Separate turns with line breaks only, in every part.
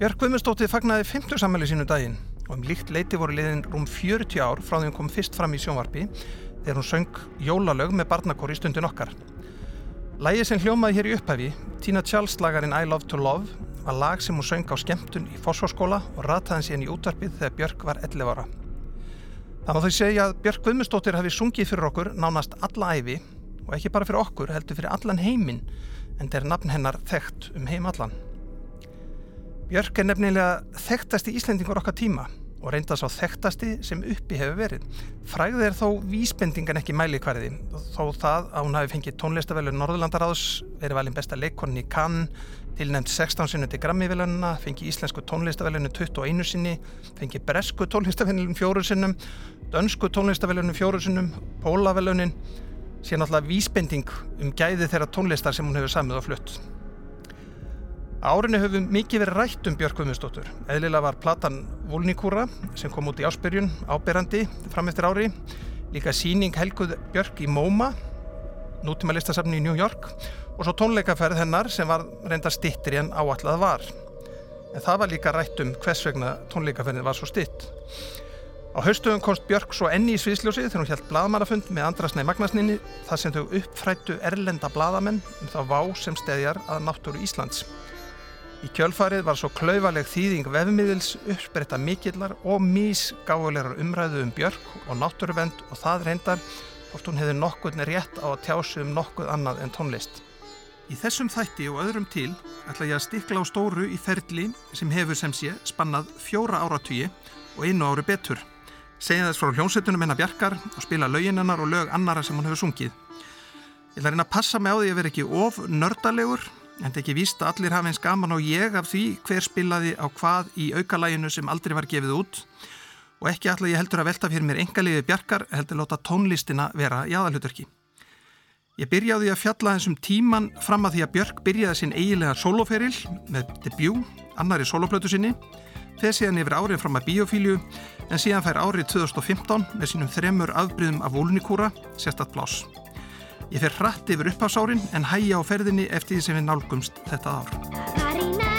Björk Guðmundsdóttir fagnaði 50 sammæli sínu daginn og um líkt leiti voru liðin rúm 40 ár frá því hún kom fyrst fram í sjónvarpi þegar hún söng jólalög með barnakóri í stundin okkar. Lægið sem hljómaði hér í upphæfi, Tina Charles lagarinn I Love to Love, var lag sem hún söng á skemmtun í fósforskóla og rataði síðan í útvarpið þegar Björk var 11 ára. Það má þau segja að Björk Guðmundsdóttir hafi sungið fyrir okkur nánast alla æfi og ekki bara fyrir okkur heldur fyrir allan heiminn en þeir nafn hennar þekkt um heim allan. Björk er nefnilega þekktasti íslendingur okkar tíma og reynda svo þekktasti sem uppi hefur verið. Fræðið er þó vísbendingan ekki mæli hverði þó það að hún hafi fengið tónlistavelu Norðurlandaráðs, verið valin besta leikonni í Cannes, tilnæmt 16 sinni til Grammy-velununa, fengið íslensku tónlistavelunum 21 sinni, fengið bresku tónlistavelunum fjóru sinnum, dönsku tónlistavelunum fjóru sinnum, pólavelunin, síðan alltaf vísbending um gæði þeirra tónlistar sem hún hefur samið og flutt. Árinu höfum mikið verið rætt um Björk Guðmundsdóttur. Eðlilega var platan Vulnikúra sem kom út í áspyrjun ábyrrandi fram eftir ári. Líka síning Helguð Björk í MoMA, nútíma listasafni í New York og svo tónleikaferð hennar sem var reynda stittri en áallad var. En það var líka rætt um hvers vegna tónleikaferðin var svo stitt. Á haustöfum komst Björk svo enni í sviðsljósið þegar hún held bladamannafund með Andrasnei Magnasninni þar sem þau uppfrættu erlenda bladamenn um þá vá sem stedjar að náttúru Íslands. Í kjölfarið var svo klauvaleg þýðing vefmiðils uppspretta mikillar og mísgáulegar umræðu um björk og náttúruvend og það reyndar hvort hún hefði nokkuðni rétt á að tjásu um nokkuð annað en tónlist. Í þessum þætti og öðrum til ætla ég að stikla á stóru í ferli sem hefur sem sé spannað fjóra áratvíi og einu ári betur. Segja þess frá hljómsveitunum hennar bjarkar og spila lauginennar og lög annara sem hún hefur sungið. Ég ætla að reyna að passa mig á því að vera ekki of nördalegur en ekki víst að allir hafa eins gaman og ég af því hver spilaði á hvað í aukalæginu sem aldrei var gefið út og ekki alltaf ég heldur að velta fyrir mér engalífi bjarkar heldur láta tónlistina vera í aðalhuturki. Ég byrjaði að fjalla þessum tíman fram að því að Björk byrjaði sinn eigilega soloferil með debut, annari soloplötu sinni, þegar síðan yfir árið fram að biofíliu en síðan fær árið 2015 með sínum þremur afbríðum af volnikúra, sérstatt plás. Ég fer hratt yfir upphásárin en hægja á ferðinni eftir því sem við nálgumst þetta ár.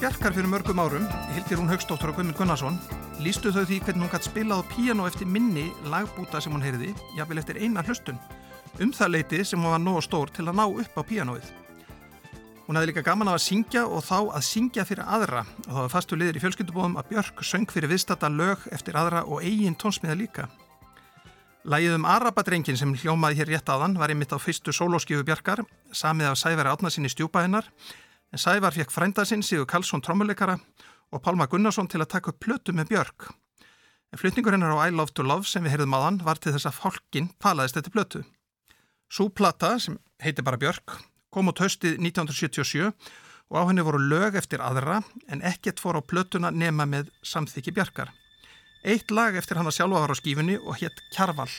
Bjarkar fyrir mörgum árum, Hildir hún Haugstóttur og Guðmund Gunnarsson, lístu þau því hvernig hún gætt spilað á píano eftir minni lagbúta sem hún heyriði, jafnvel eftir eina hlustun, um það leiti sem hún var nógu stór til að ná upp á píanoið. Hún hefði líka gaman af að syngja og þá að syngja fyrir aðra og þá var fastu liður í fjölskyldubóðum að Björk söng fyrir viðstata lög eftir aðra og eigin tónsmiða líka. Lægið um Arabadrengin sem hljómaði hér rétt aðan var einmitt á fyrstu sólóskifu Bjarkar, samið af Sæveri Átnarsinni stjúpaðinnar en Sævar fekk frænda sinn Sigur Karlsson trommuleikara og Pálma Gunnarsson til að taka upp plötu með Björk. En flutningur hennar á I Love to Love sem við heyrðum aðan var til þess að fólkin palaðist þetta plötu. Sú plata, sem heiti bara Björk, kom út haustið 1977 og á henni voru lög eftir aðra en ekkert fór á plötuna nema með samþykki Björkar. Eitt lag eftir hann að sjálfa var á skífunni og hétt Kjarval.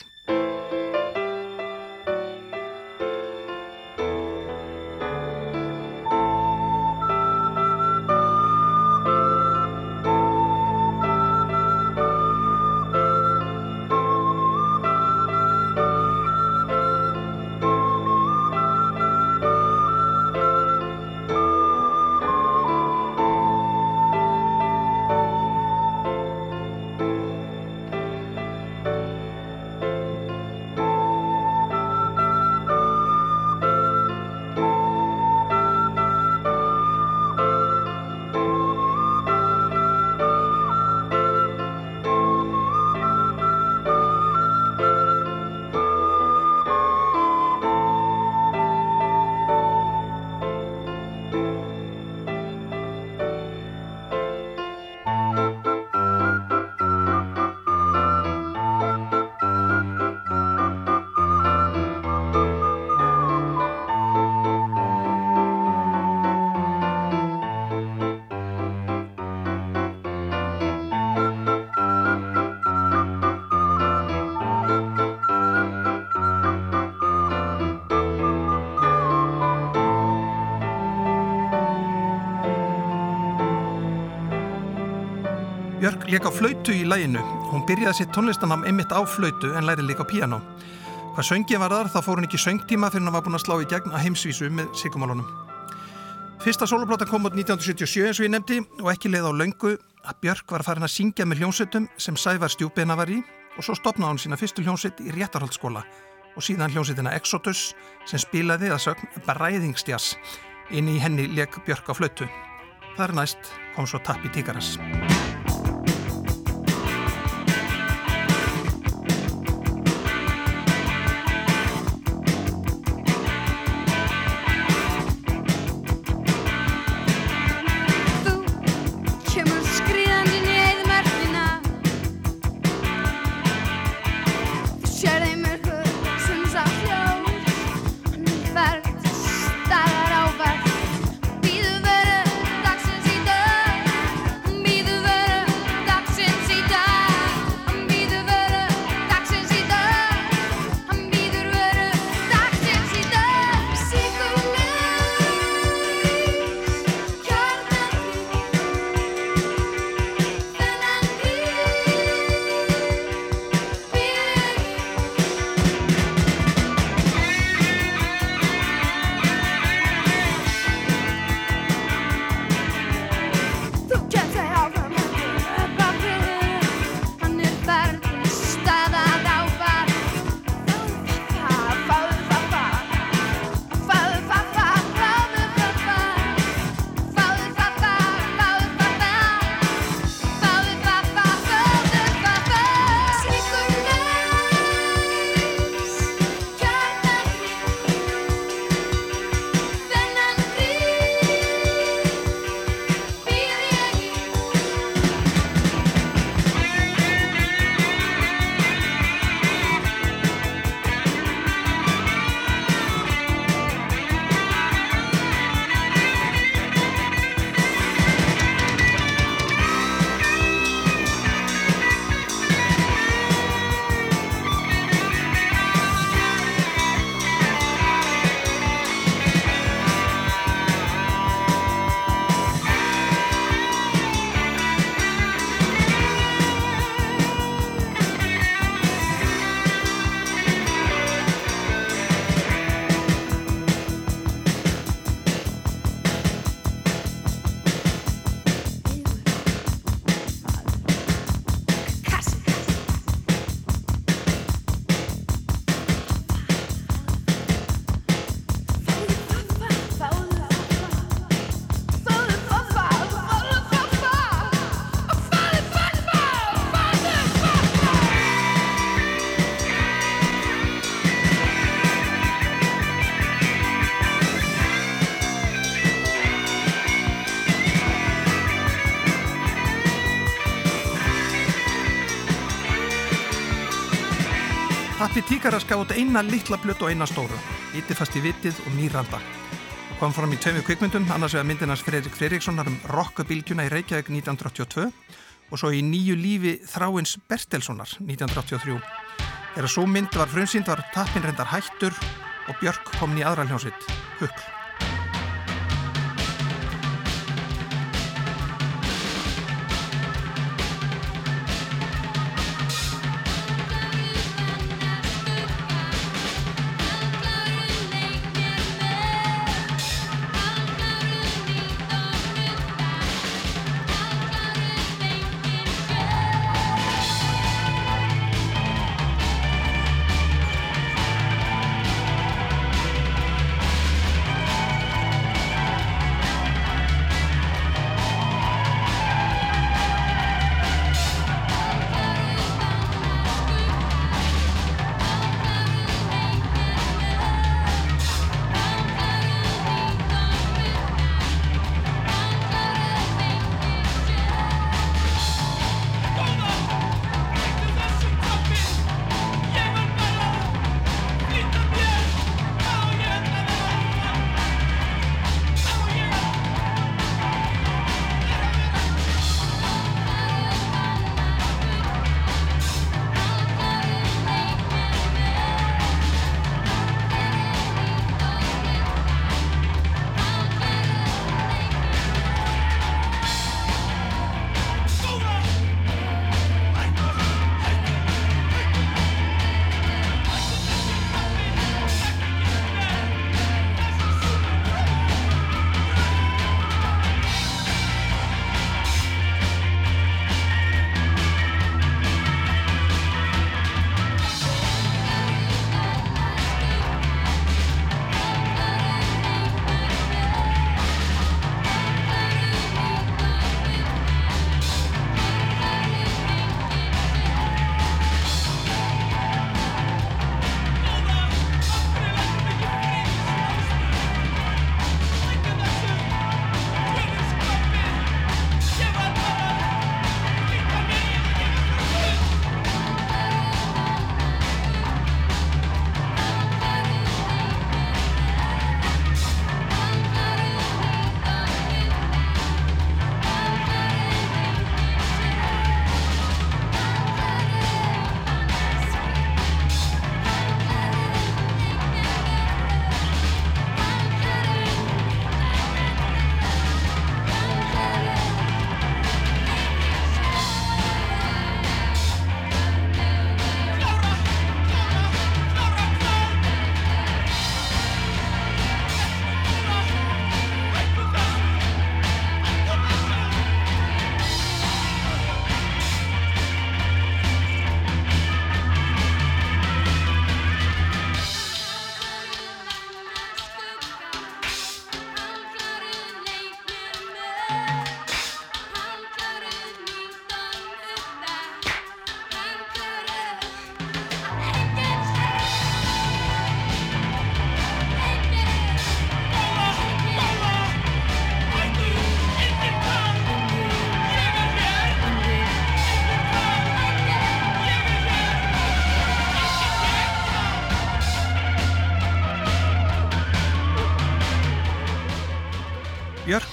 Leik á flautu í læginu. Hún byrjaði sitt tónlistanam einmitt á flautu en læri líka á piano. Hvað söngi var þar þá fór hún ekki söngtíma fyrir hann var búin að slá í gegn að heimsvísu með sigumálunum. Fyrsta soloplata kom út 1977 eins og ég nefndi og ekki leið á löngu að Björk var farin að syngja með hljónsettum sem Sævar Stjúbeina var í og svo stopnaði hún sína fyrstu hljónsett í réttarhaldsskóla og síðan hljónsettina Exodus sem spilaði að sögn Bræðingstjas inn í henni leik Björk á flautu. Þar næst kom svo Tappi Tíkaras. Íkaras gaf út eina litla blutt og eina stóru, Ítifast í vitið og Mýranda. Kom fram í tveimu kvikmyndum, annars vegar myndinans Fredrik Fredrikssonar um Rokkabilgjuna í Reykjavík 1982 og svo í nýju lífi Þráins Bertelssonar 1983. Þegar svo mynd var frumsýnd var tappin reyndar hættur og Björk kom í aðra hljónsitt,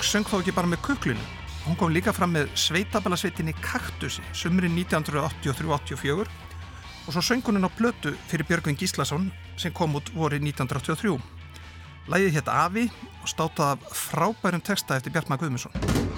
söng þó ekki bara með kuklinu. Hún kom líka fram með sveitabalasveitinni Kaktusi sumrin 1983-84 og svo söng hún henn á blötu fyrir Björgvin Gíslason sem kom út voru 1983. Læðið hétt Avi og státaði af frábærum texta eftir Bjartmar Guðmundsson.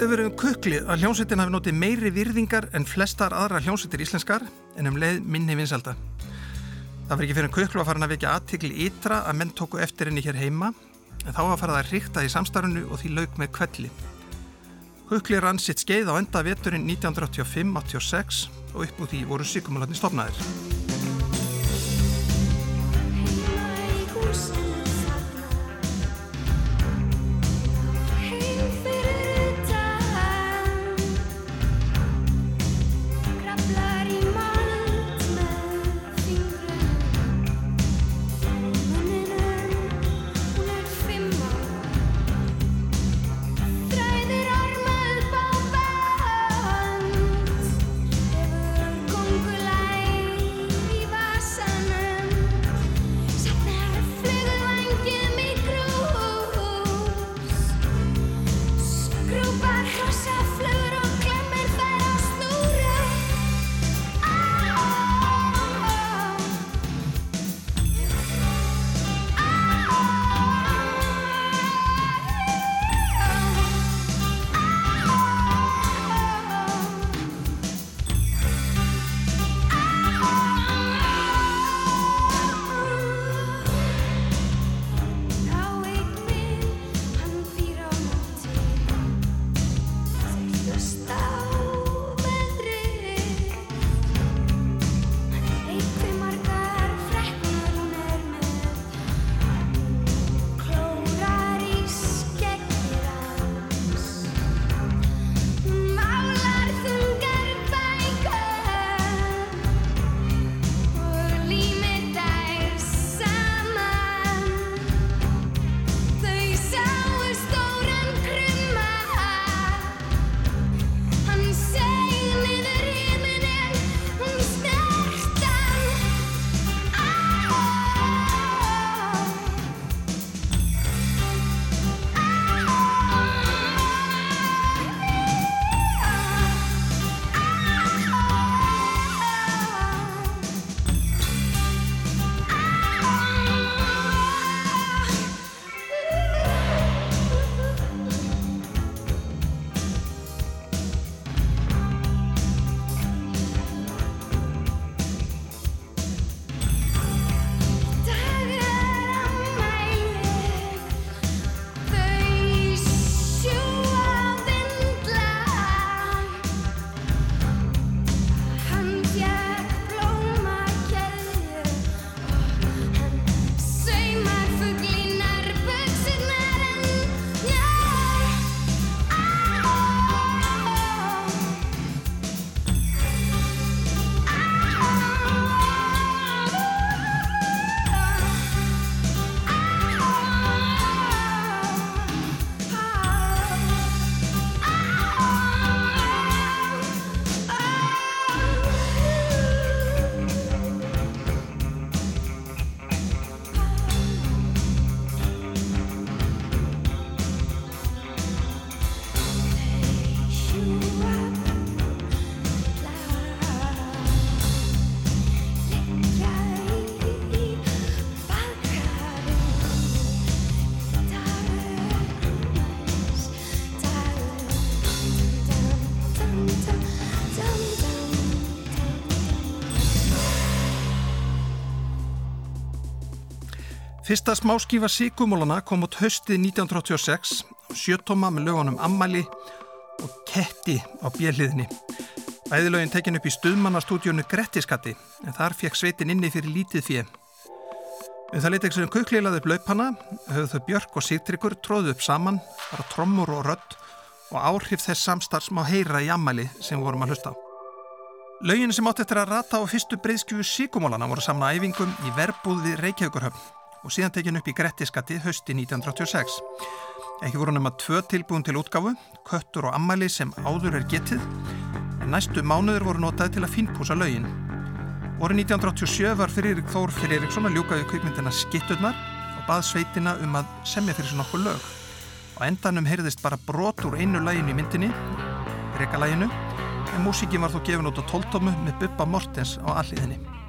Hefur verið um kuklið að hljómsveitin hafi notið meiri virðingar en flestar aðra hljómsveitir íslenskar en um leið minni vinsalda. Það var ekki fyrir en kuklu að fara að vekja aðtikli ytra að menn tóku eftir henni hér heima en þá var farað að ríkta í samstarfunu og því lauk með kvelli. Kukli rann sitt skeið á enda veturinn 1985-86 og upp úr því voru sykumalarni stopnaðir.
Fyrsta smáskífa Sigumólana kom út höstið 1986 sjöttóma með lögunum Ammali og Ketti á bjelliðinni. Æðilögin tekin upp í stuðmannastúdjónu Grettiskatti en þar fekk sveitin inni fyrir lítið fjö. Um það leiti ekki sem kuklilaði upp laupana, höfðu þau Björk og Sigtryggur tróðu upp saman, bara trommur og rött og áhrif þess samstarfs má heyra í ammali sem vorum að hlusta á. Laugin sem átt eftir að rata á fyrstu breyðskjöfu Sigumólana voru samna æfingum í verbúð við Reykjavíkurhöfn og síðan tekin upp í Grettiskatti hösti 1986. Ekki voru nema tvö tilbúin til útgáfu, köttur og ammali sem áður er getið, en næstu mánuður voru notaði til að fínpúsa laugin. Vorið 1987 var Friðrik Þór Friðriksson að ljúkaði kvikmyndina Skitturnar og bað sveitina um að semja fyrir svona okkur lög. Á endanum heyrðist bara brot úr einu lægin í myndinni, Rekalæginu, en músíkin var þó gefin út á tóltómu með Bubba Mortens á alliðinni.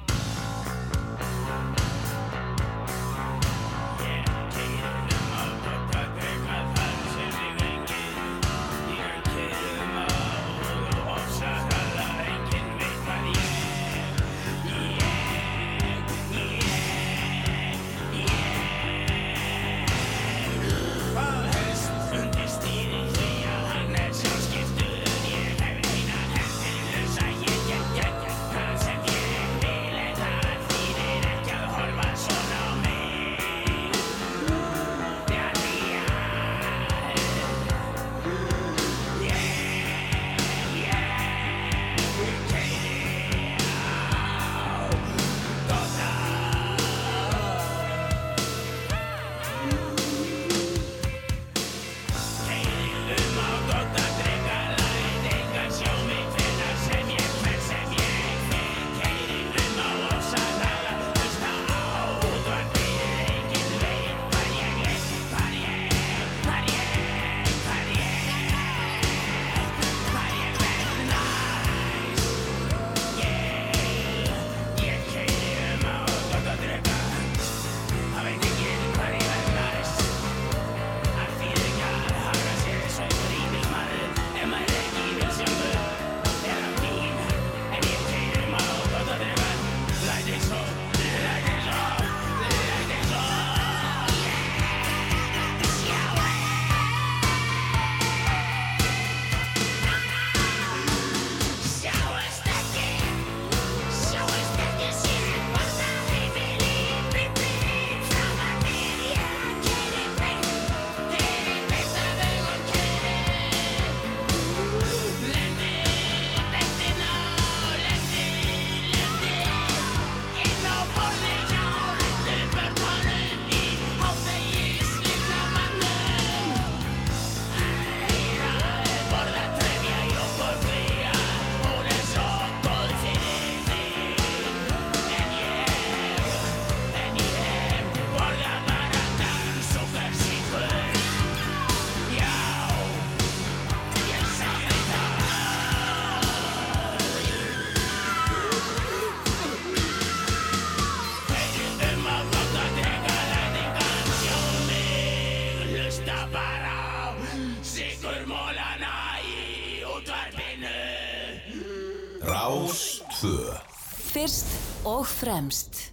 Og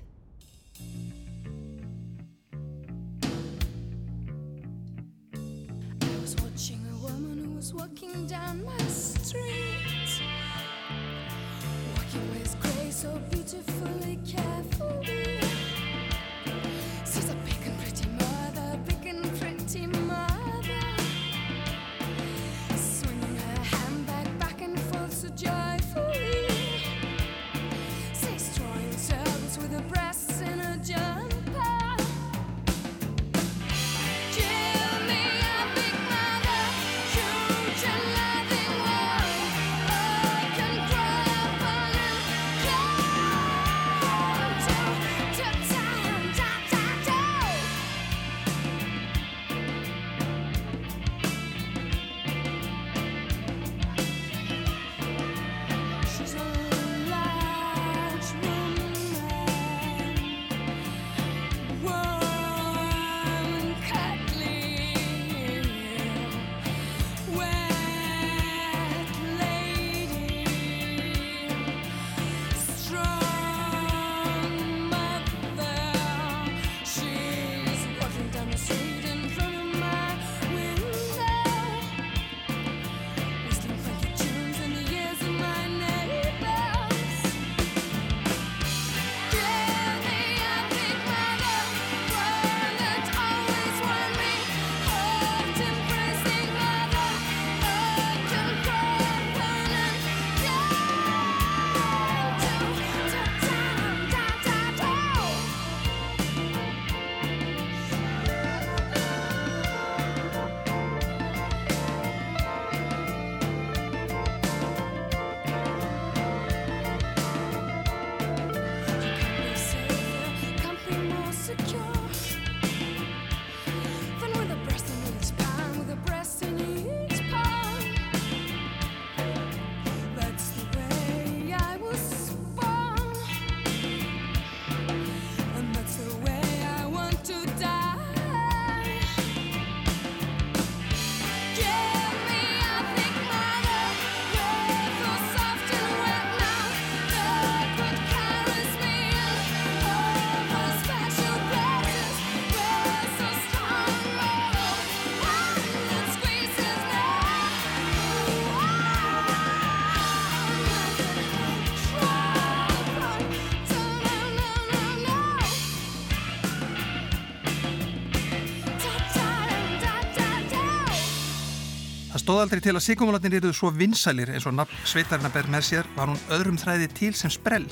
fremst. stóðaldri til að síkumulatin eruðu svo vinsælir eins og nafn sveitarina ber með sér var hún öðrum þræði til sem sprell.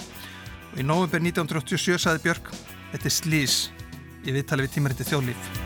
Og í november 1987 saði Björk, þetta er slís í viðtali við tímariti þjóðlíf.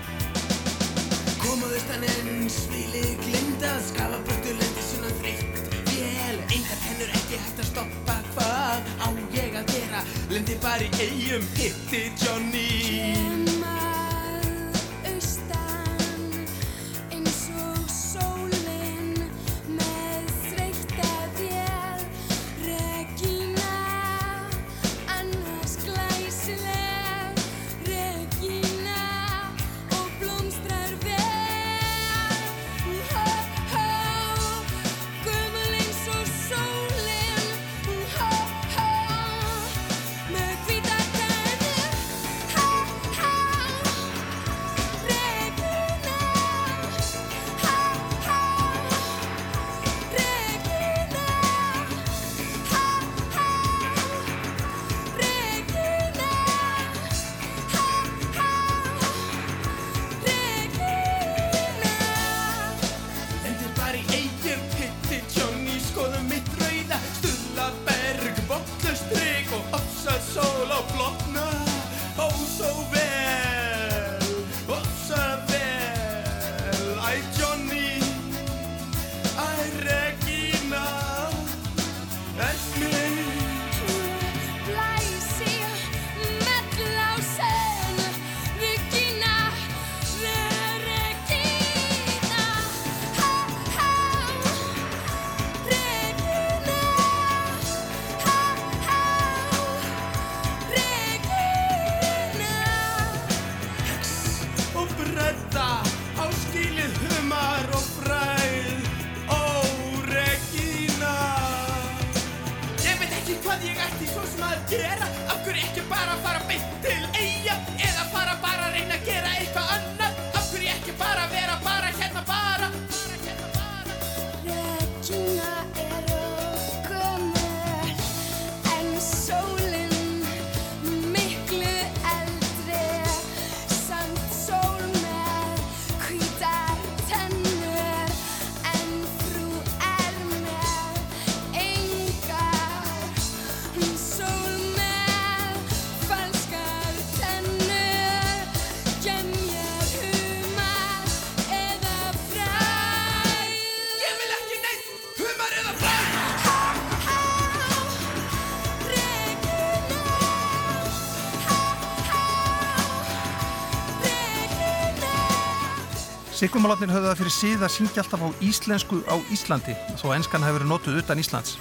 Siggumálarnir höfðu það fyrir síð að syngja alltaf á íslensku á Íslandi þó enskan hefur verið notuð utan Íslands.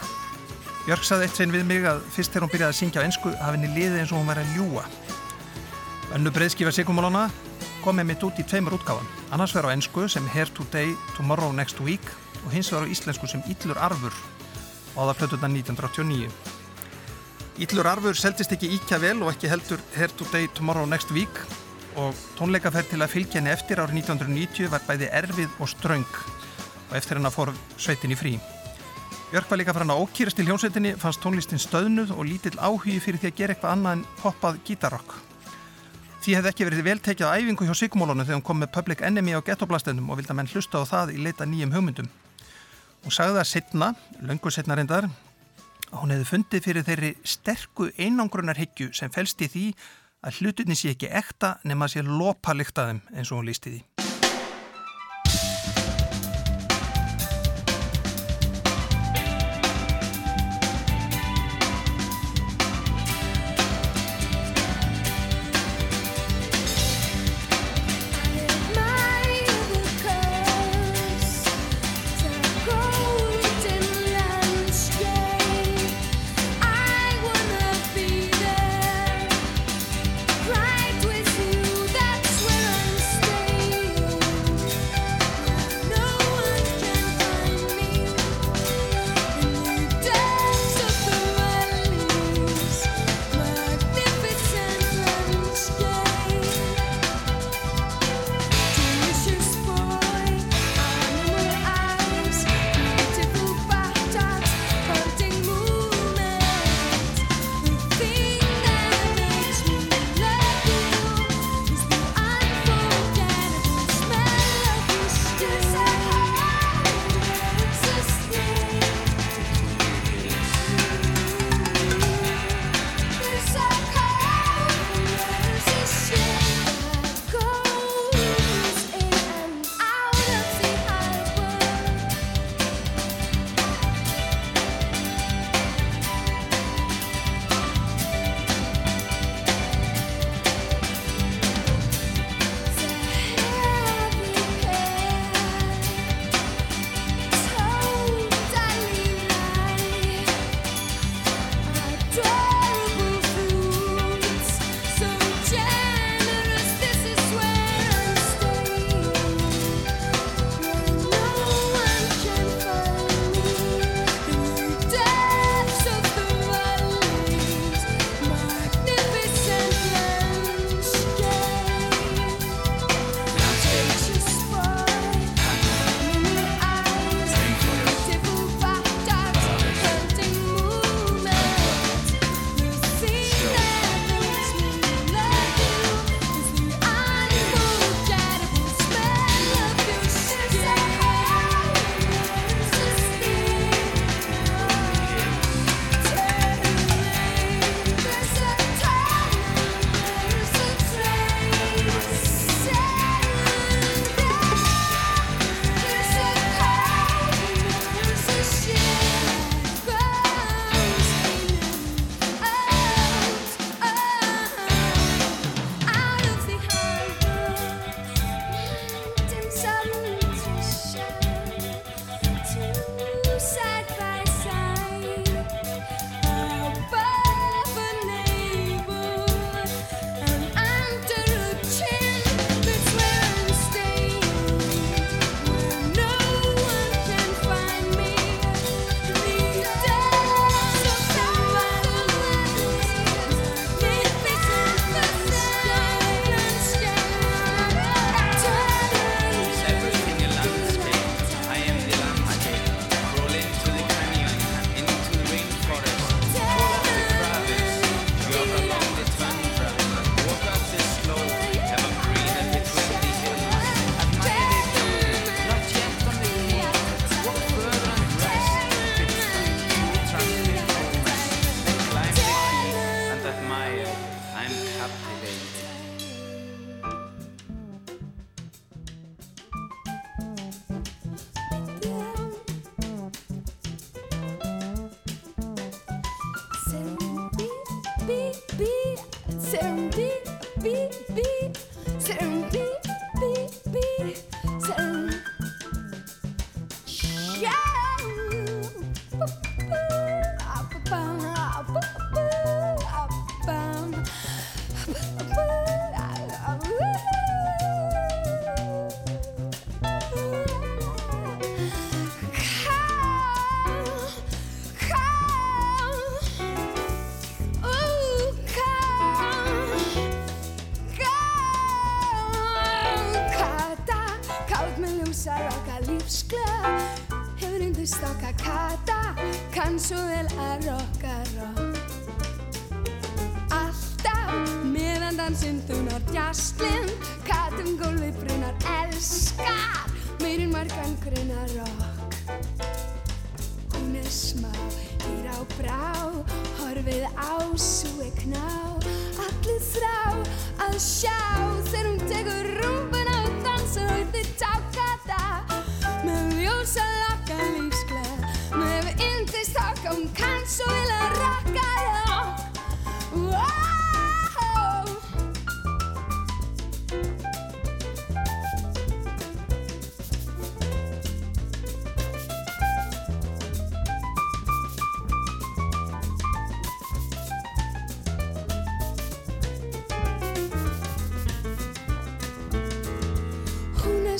Björk saði eitt sein við mig að fyrst þegar hún byrjaði að syngja á ensku hafi henni liðið eins og hún væri að ljúa. Önnu breyðskifa Siggumálarna kom með mitt út í tveimur útgáfan. Annars verður á ensku sem Here Today, Tomorrow Next Week og hins verður á íslensku sem Íllur Arfur og það plötuðna 1989. Íllur Arfur seldist ekki íkja vel og ekki heldur Here Today, Tomorrow Next Week og tónleikaferð til að fylgja henni eftir árið 1990 var bæði erfið og ströng og eftir hennar fór sveitin í frí. Björk var líka hann að ókýrast til hljómsveitinni, fannst tónlistin stöðnuð og lítill áhugi fyrir því að gera eitthvað annað en poppað gítarrock. Því hefði ekki verið veltekið á æfingu hjá Sigmólónu þegar hún kom með Public Enemy á gettoblastinum og vildi að menn hlusta á það í leita nýjum hugmyndum. Hún sagði það setna, löngu setna reyndar, að hún hefði fundið fyrir þeirri sterku einangrunarhyggju sem felst í því að hlutinni sé ekki ekta nema að sé lopa lyktaðum eins og hún lísti því.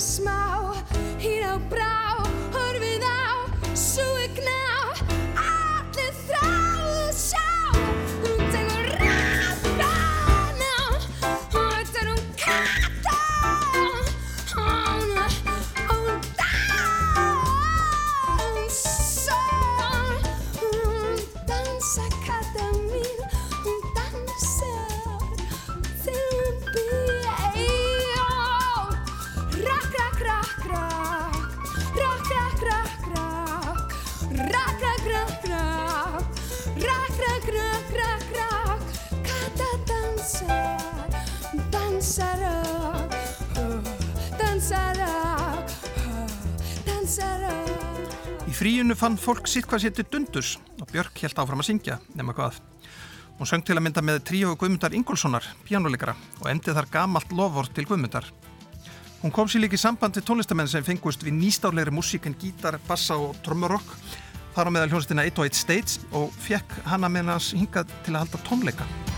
smile. Fann fólk sitt hvað sétti dundus og Björk helt áfram að syngja, nema hvað. Hún söng til að mynda með tríu Guðmundar Ingólfssonar, pjánuleikara, og endið þar gamalt lofvort til Guðmundar. Hún kom sér líka í samband til tónlistamenn sem fengust við nýstárleiri músík en gítar, bassa og trömmurokk, þar á meðal hljónstina 1 States og fekk hana með hans hingað til að halda tónleika.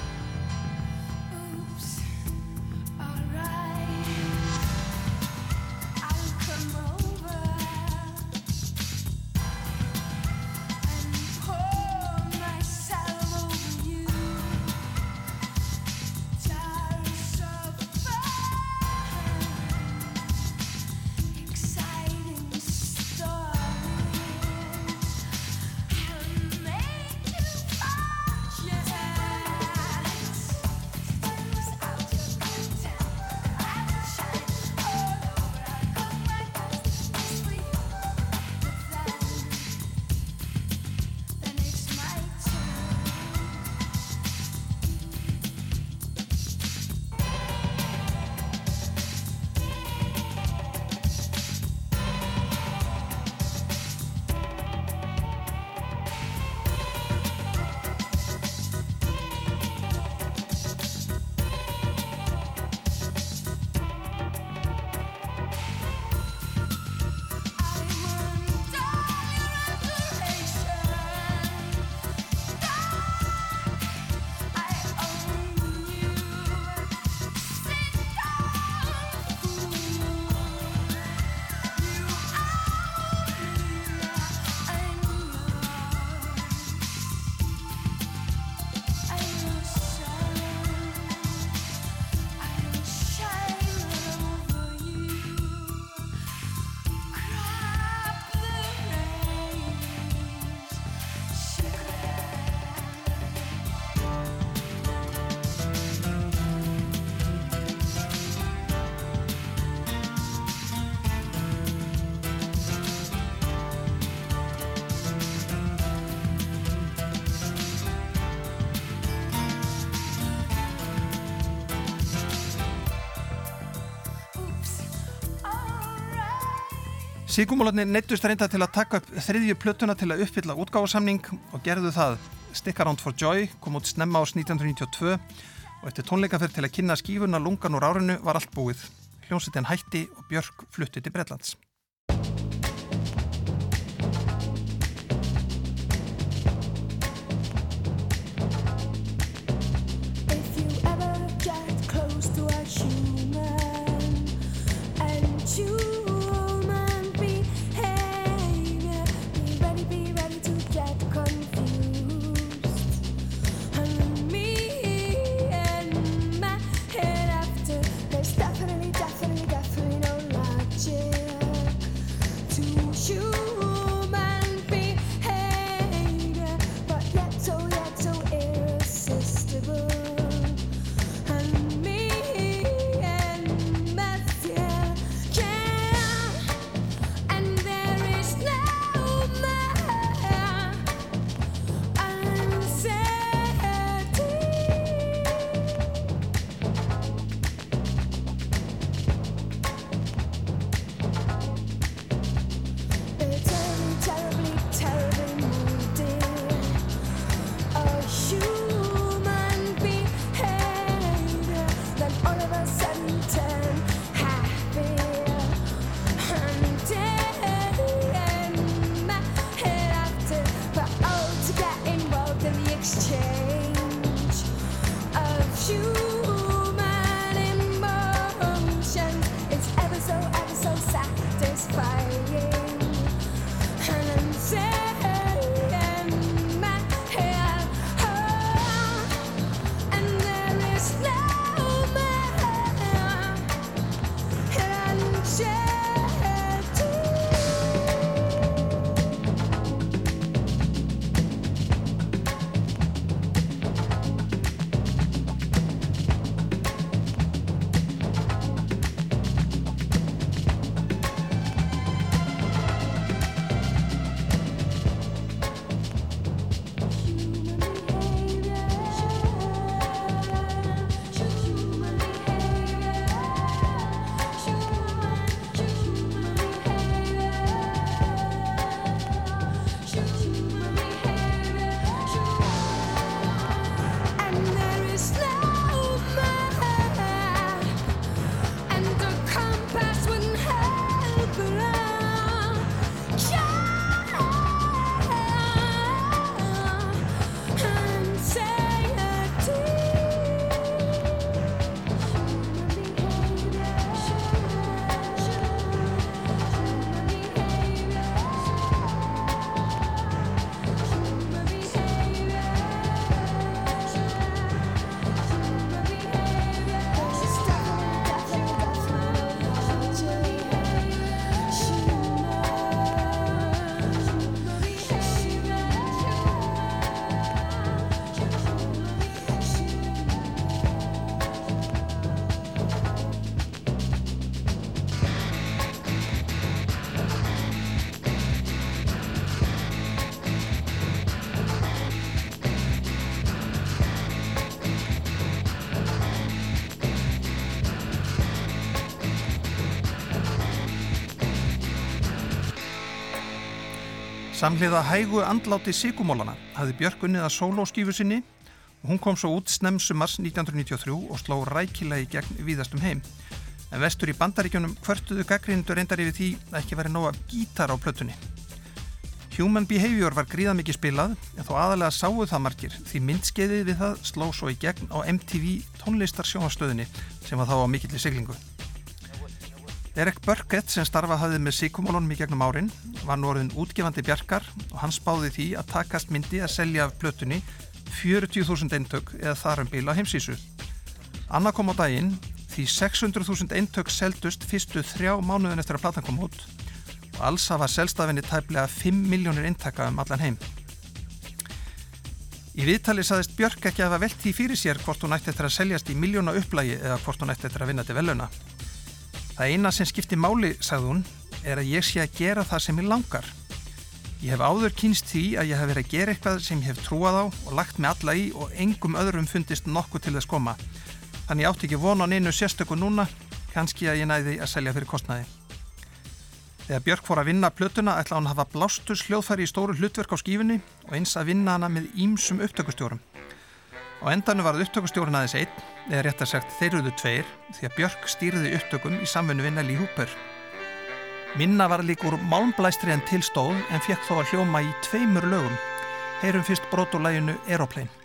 Sigumólarnir neittust reynda til að taka upp þriðju plötuna til að uppfylla útgáðsamning og gerðu það Stick Around for Joy kom út snemma ás 1992 og eftir tónleikaferð til að kynna skífuna lungan úr árinu var allt búið. Hljómsveitin hætti og Björk flutti til Bretlands. Samhliða hægu andláti síkumólana hafði Björk unnið að sólóskífu sinni og hún kom svo út snemsumars 1993 og sló rækilega í gegn víðastum heim. En vestur í bandaríkjunum hvörtuðu gaggrindu reyndar yfir því að ekki væri nóg af gítar á plötunni. Human Behavior var gríða mikið spilað en þó aðalega sáu það margir því myndskeiðið við það sló svo í gegn á MTV tónlistar sjónastöðinni sem var þá á mikill í siglingu. Derek Burkett sem starfa hafði með síkumólunum í gegnum árin var nú orðin útgefandi bjarkar og hann spáði því að takast myndi að selja af plötunni 40.000 eintök eða þar um bíla heimsísu. Anna kom á daginn því 600.000 eintök seldust fyrstu þrjá mánuðin eftir að platan kom út og alls hafa selstafinni tæplega 5 miljónir eintaka um allan heim. Í viðtali saðist Björk ekki að hafa velt því fyrir sér hvort hún ætti eftir að seljast í miljóna upplægi eða hvort hún ætti eftir að vinna til veluna. Það eina sem skipti máli, sagði hún, er að ég sé að gera það sem ég langar. Ég hef áður kynst því að ég hef verið að gera eitthvað sem ég hef trúað á og lagt mig alla í og engum öðrum fundist nokkuð til þess koma. Þannig átti ekki vonan einu sérstöku núna, kannski að ég næði að selja fyrir kostnaði. Þegar Björk fór að vinna plötuna ætla hann að hafa blástur sljóðfæri í stóru hlutverk á skífunni og eins að vinna hana með ímsum upptökustjórum. Á endanum var upptökustjórun aðeins einn, eða rétt að sagt þeirruðu tveir, því að Björk stýrði upptökum í samfunnu við Nelly Hooper. Minna var líkur málmblæstri en tilstóð en fekk þó að hljóma í tveimur lögum. Heyrum fyrst brotulæginu Aeroplane.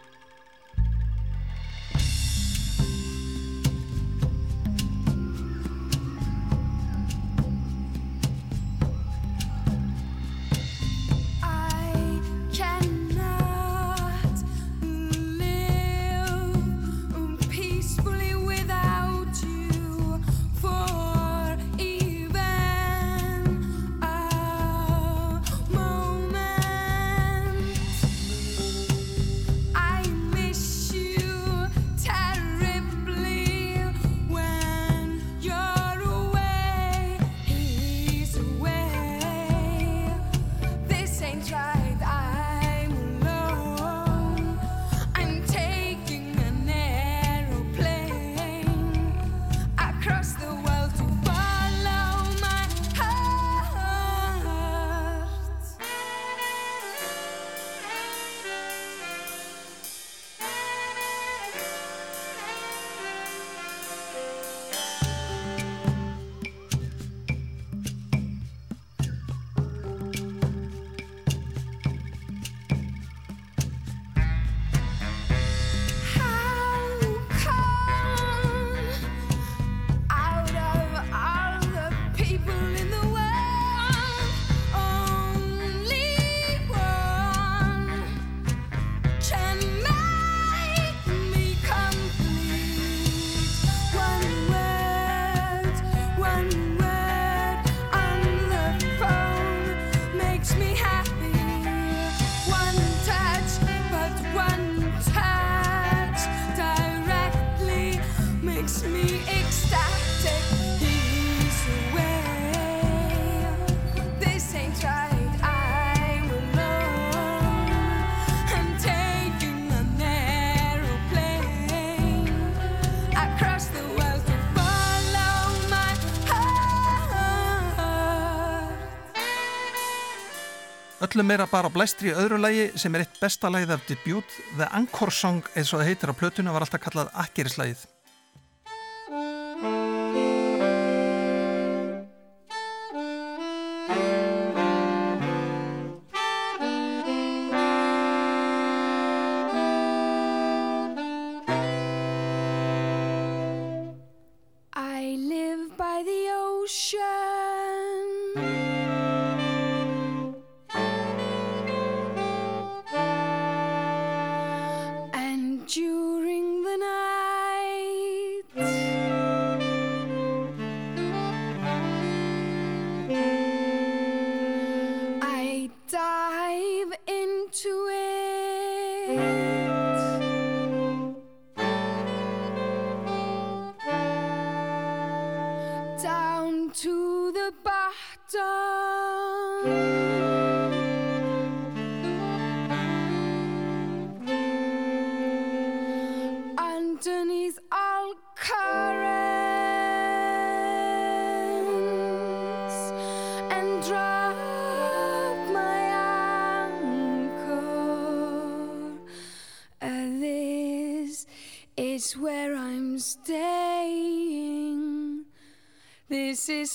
Öllum er að bara blæstri öðru lægi sem er eitt besta lægið af debut The Anchor Song eins og það heitir á plötuna var alltaf kallað Akkerislægið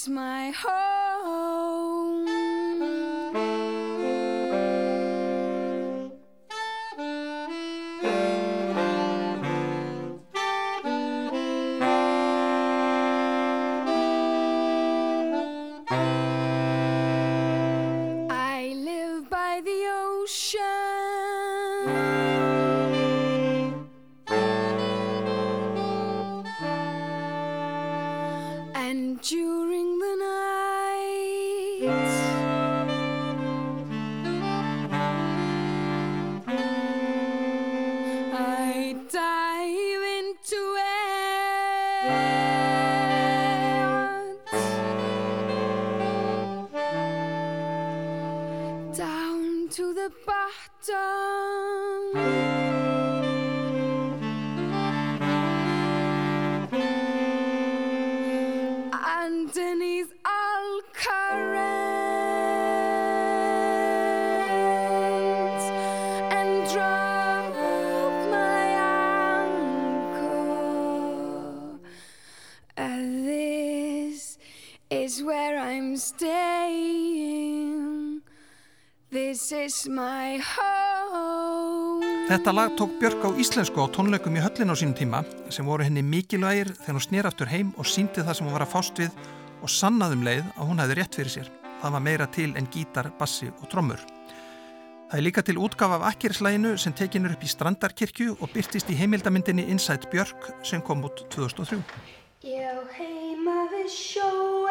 It's my home.
I live by the ocean. and you and Denny's Alcarez and drop my anchor. Uh, and this is
where I'm staying. This is my home.
Þetta lag tók Björk á íslensku á tónleikum í höllin á sínum tíma sem voru henni mikilvægir þegar hún snýr aftur heim og síndi það sem hún var að fást við og sannaðum leið að hún hefði rétt fyrir sér. Það var meira til en gítar, bassi og trommur. Það er líka til útgafa af Akkirslæginu sem tekinur upp í Strandarkirkju og byrtist í heimildamindinni Inside Björk sem kom út 2003.
Já, heima við sjóen.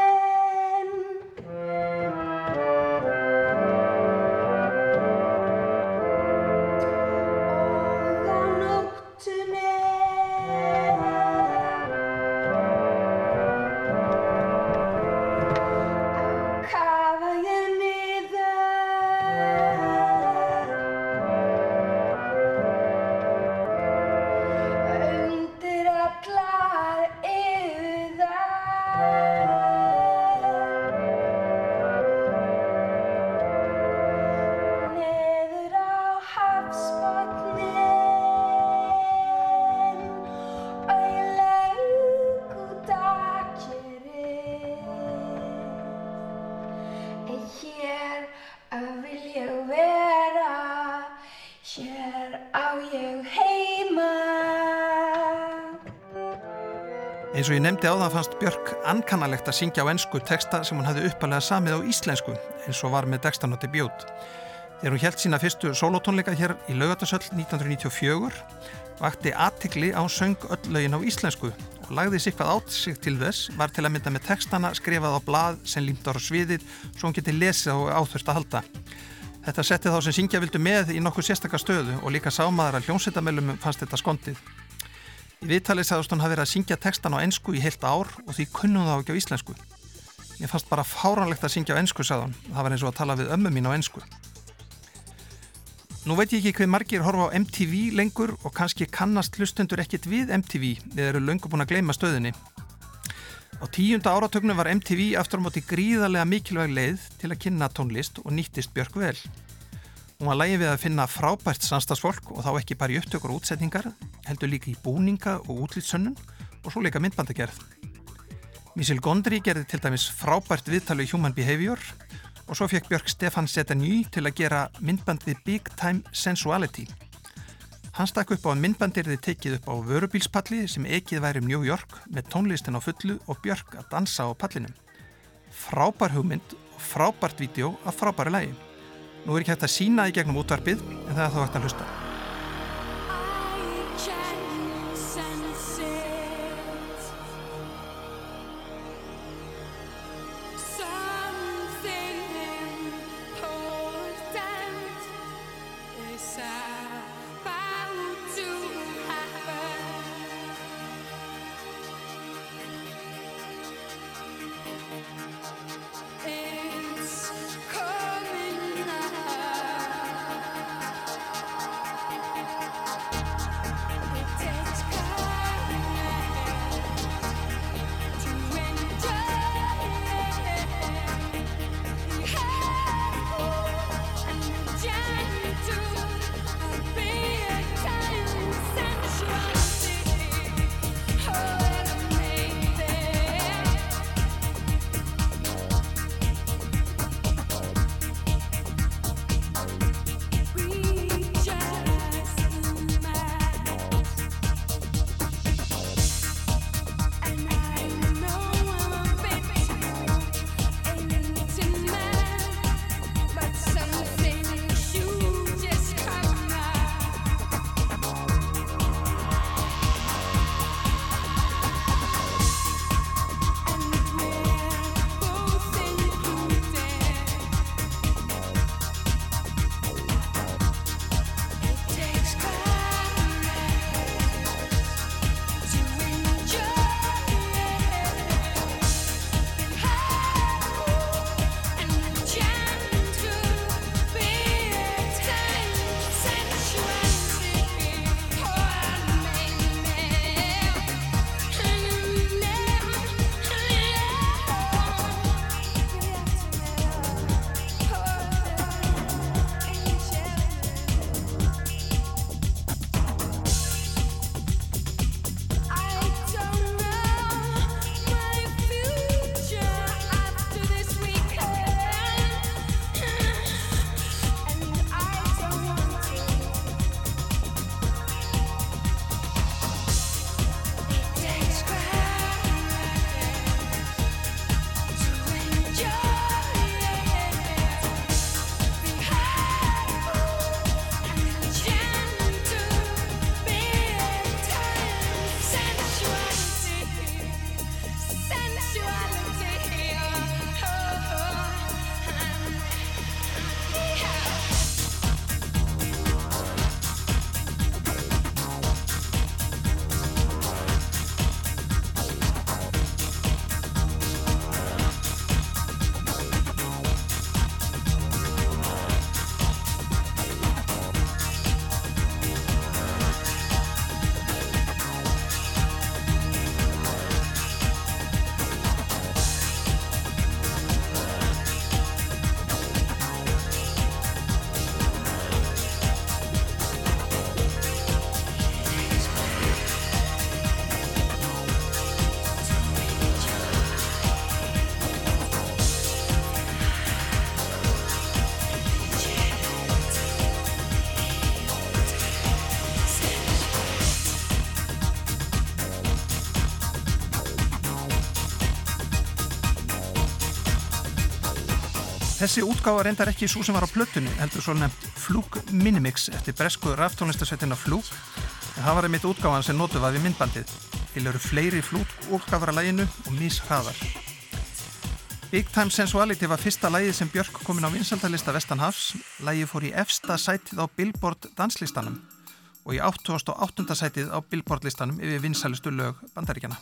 Hér á ég heima
Eins og ég nefndi á það fannst Björk ankannalegt að syngja á ennsku texta sem hún hafði uppalega samið á íslensku eins og var með textanóti bjót. Þegar hún held sína fyrstu solotónleika hér í laugatasöll 1994 vakti aðtikli á söng öll lögin á íslensku og lagði sig hvað átt sig til þess var til að mynda með textana skrifað á blað sem límt ára sviðið svo hún geti lesið og áþurft að halda. Þetta setti þá sem syngja vildu með í nokkuð sérstakar stöðu og líka sámaðar að hljómsveitamellum fannst þetta skondið. Í viðtalið sagðist hún hafi verið að syngja textan á ennsku í heilt ár og því kunnum þá ekki á íslensku. Ég fannst bara fáránlegt að syngja á ennsku, sagði hún. Það var eins og að tala við ömmu mín á ennsku. Nú veit ég ekki hvað margir horfa á MTV lengur og kannski kannast hlustundur ekkit við MTV við eru löngu búin að gleyma stöðinni. Á tíunda áratögnum var MTV aftur á móti gríðarlega mikilvæg leið til að kynna tónlist og nýttist Björk vel. Hún var lægið við að finna frábært samstagsfólk og þá ekki bara í upptökur og útsetningar, heldur líka í búninga og útlýtssönnun og svo líka myndbandagerð. Mísil Gondri gerði til dæmis frábært viðtalu í Human Behavior og svo fekk Björk Stefan Setany til að gera myndband við Big Time Sensuality. Hann stakk upp á að myndbandirði tekið upp á vörubílspalli sem ekið væri um New York með tónlistin á fullu og Björk að dansa á pallinum. Frábær hugmynd og frábært vídeo af frábæri lægi. Nú er ekki hægt að sína í gegnum útvarpið en það er þá hægt að hlusta.
Þessi útgáfa reyndar ekki svo sem var á plötunni, heldur svo nefnt Flúk Minimix eftir bresku raftónlistasveitina en það var einmitt útgáfan sem notu var við myndbandið. Til eru fleiri Flúk útgáfar að læginu og míshraðar. Big Time Sensuality var fyrsta lægið sem Björk komin á vinsaldalista Vestanhafs. Lægið fór í efsta sætið á Billboard danslistanum og í 88. sætið á Billboard listanum yfir vinsalistu lög bandaríkjana.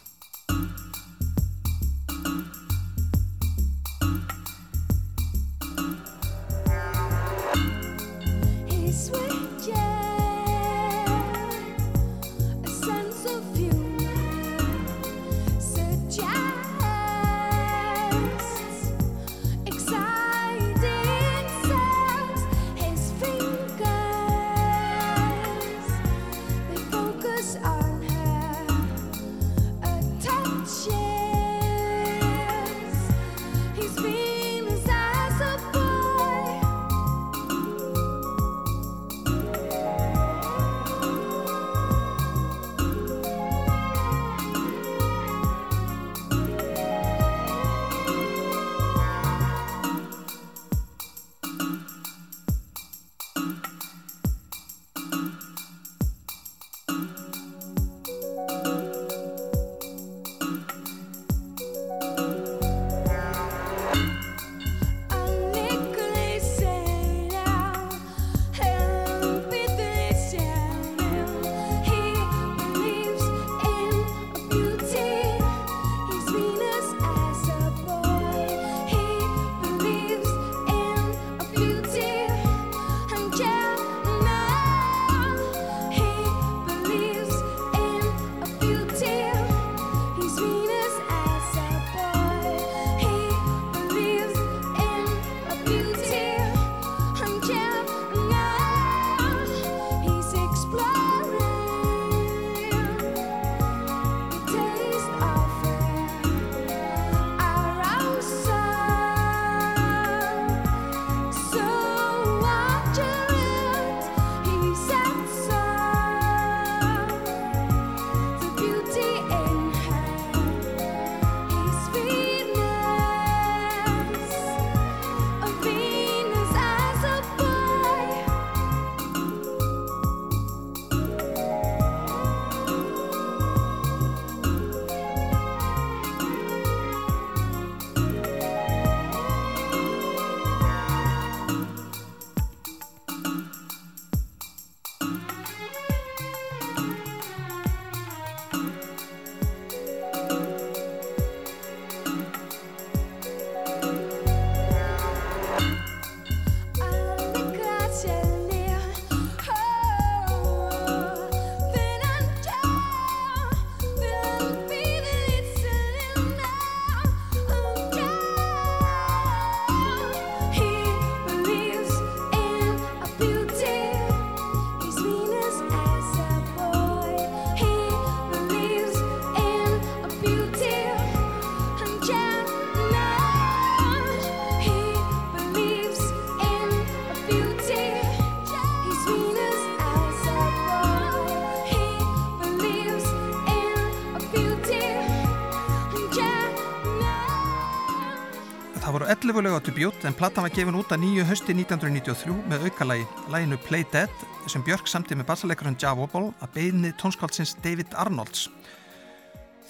Það voru 11 lög á debut en platan var gefin út að nýju hösti 1993 með aukalagi, læginu Play Dead sem Björk samti með bassalekarinn Javobol að beðni tónskáldsins David Arnolds.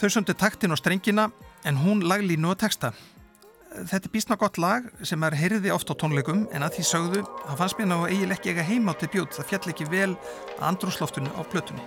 Þau söndu taktin og strengina en hún laglínu og texta. Þetta er bísna gott lag sem er heyrði oft á tónleikum en að því sögðu það fannst mér ná eiginlega ekki eiga heima á debut það fjall ekki vel að andrúsloftinu á plötunni.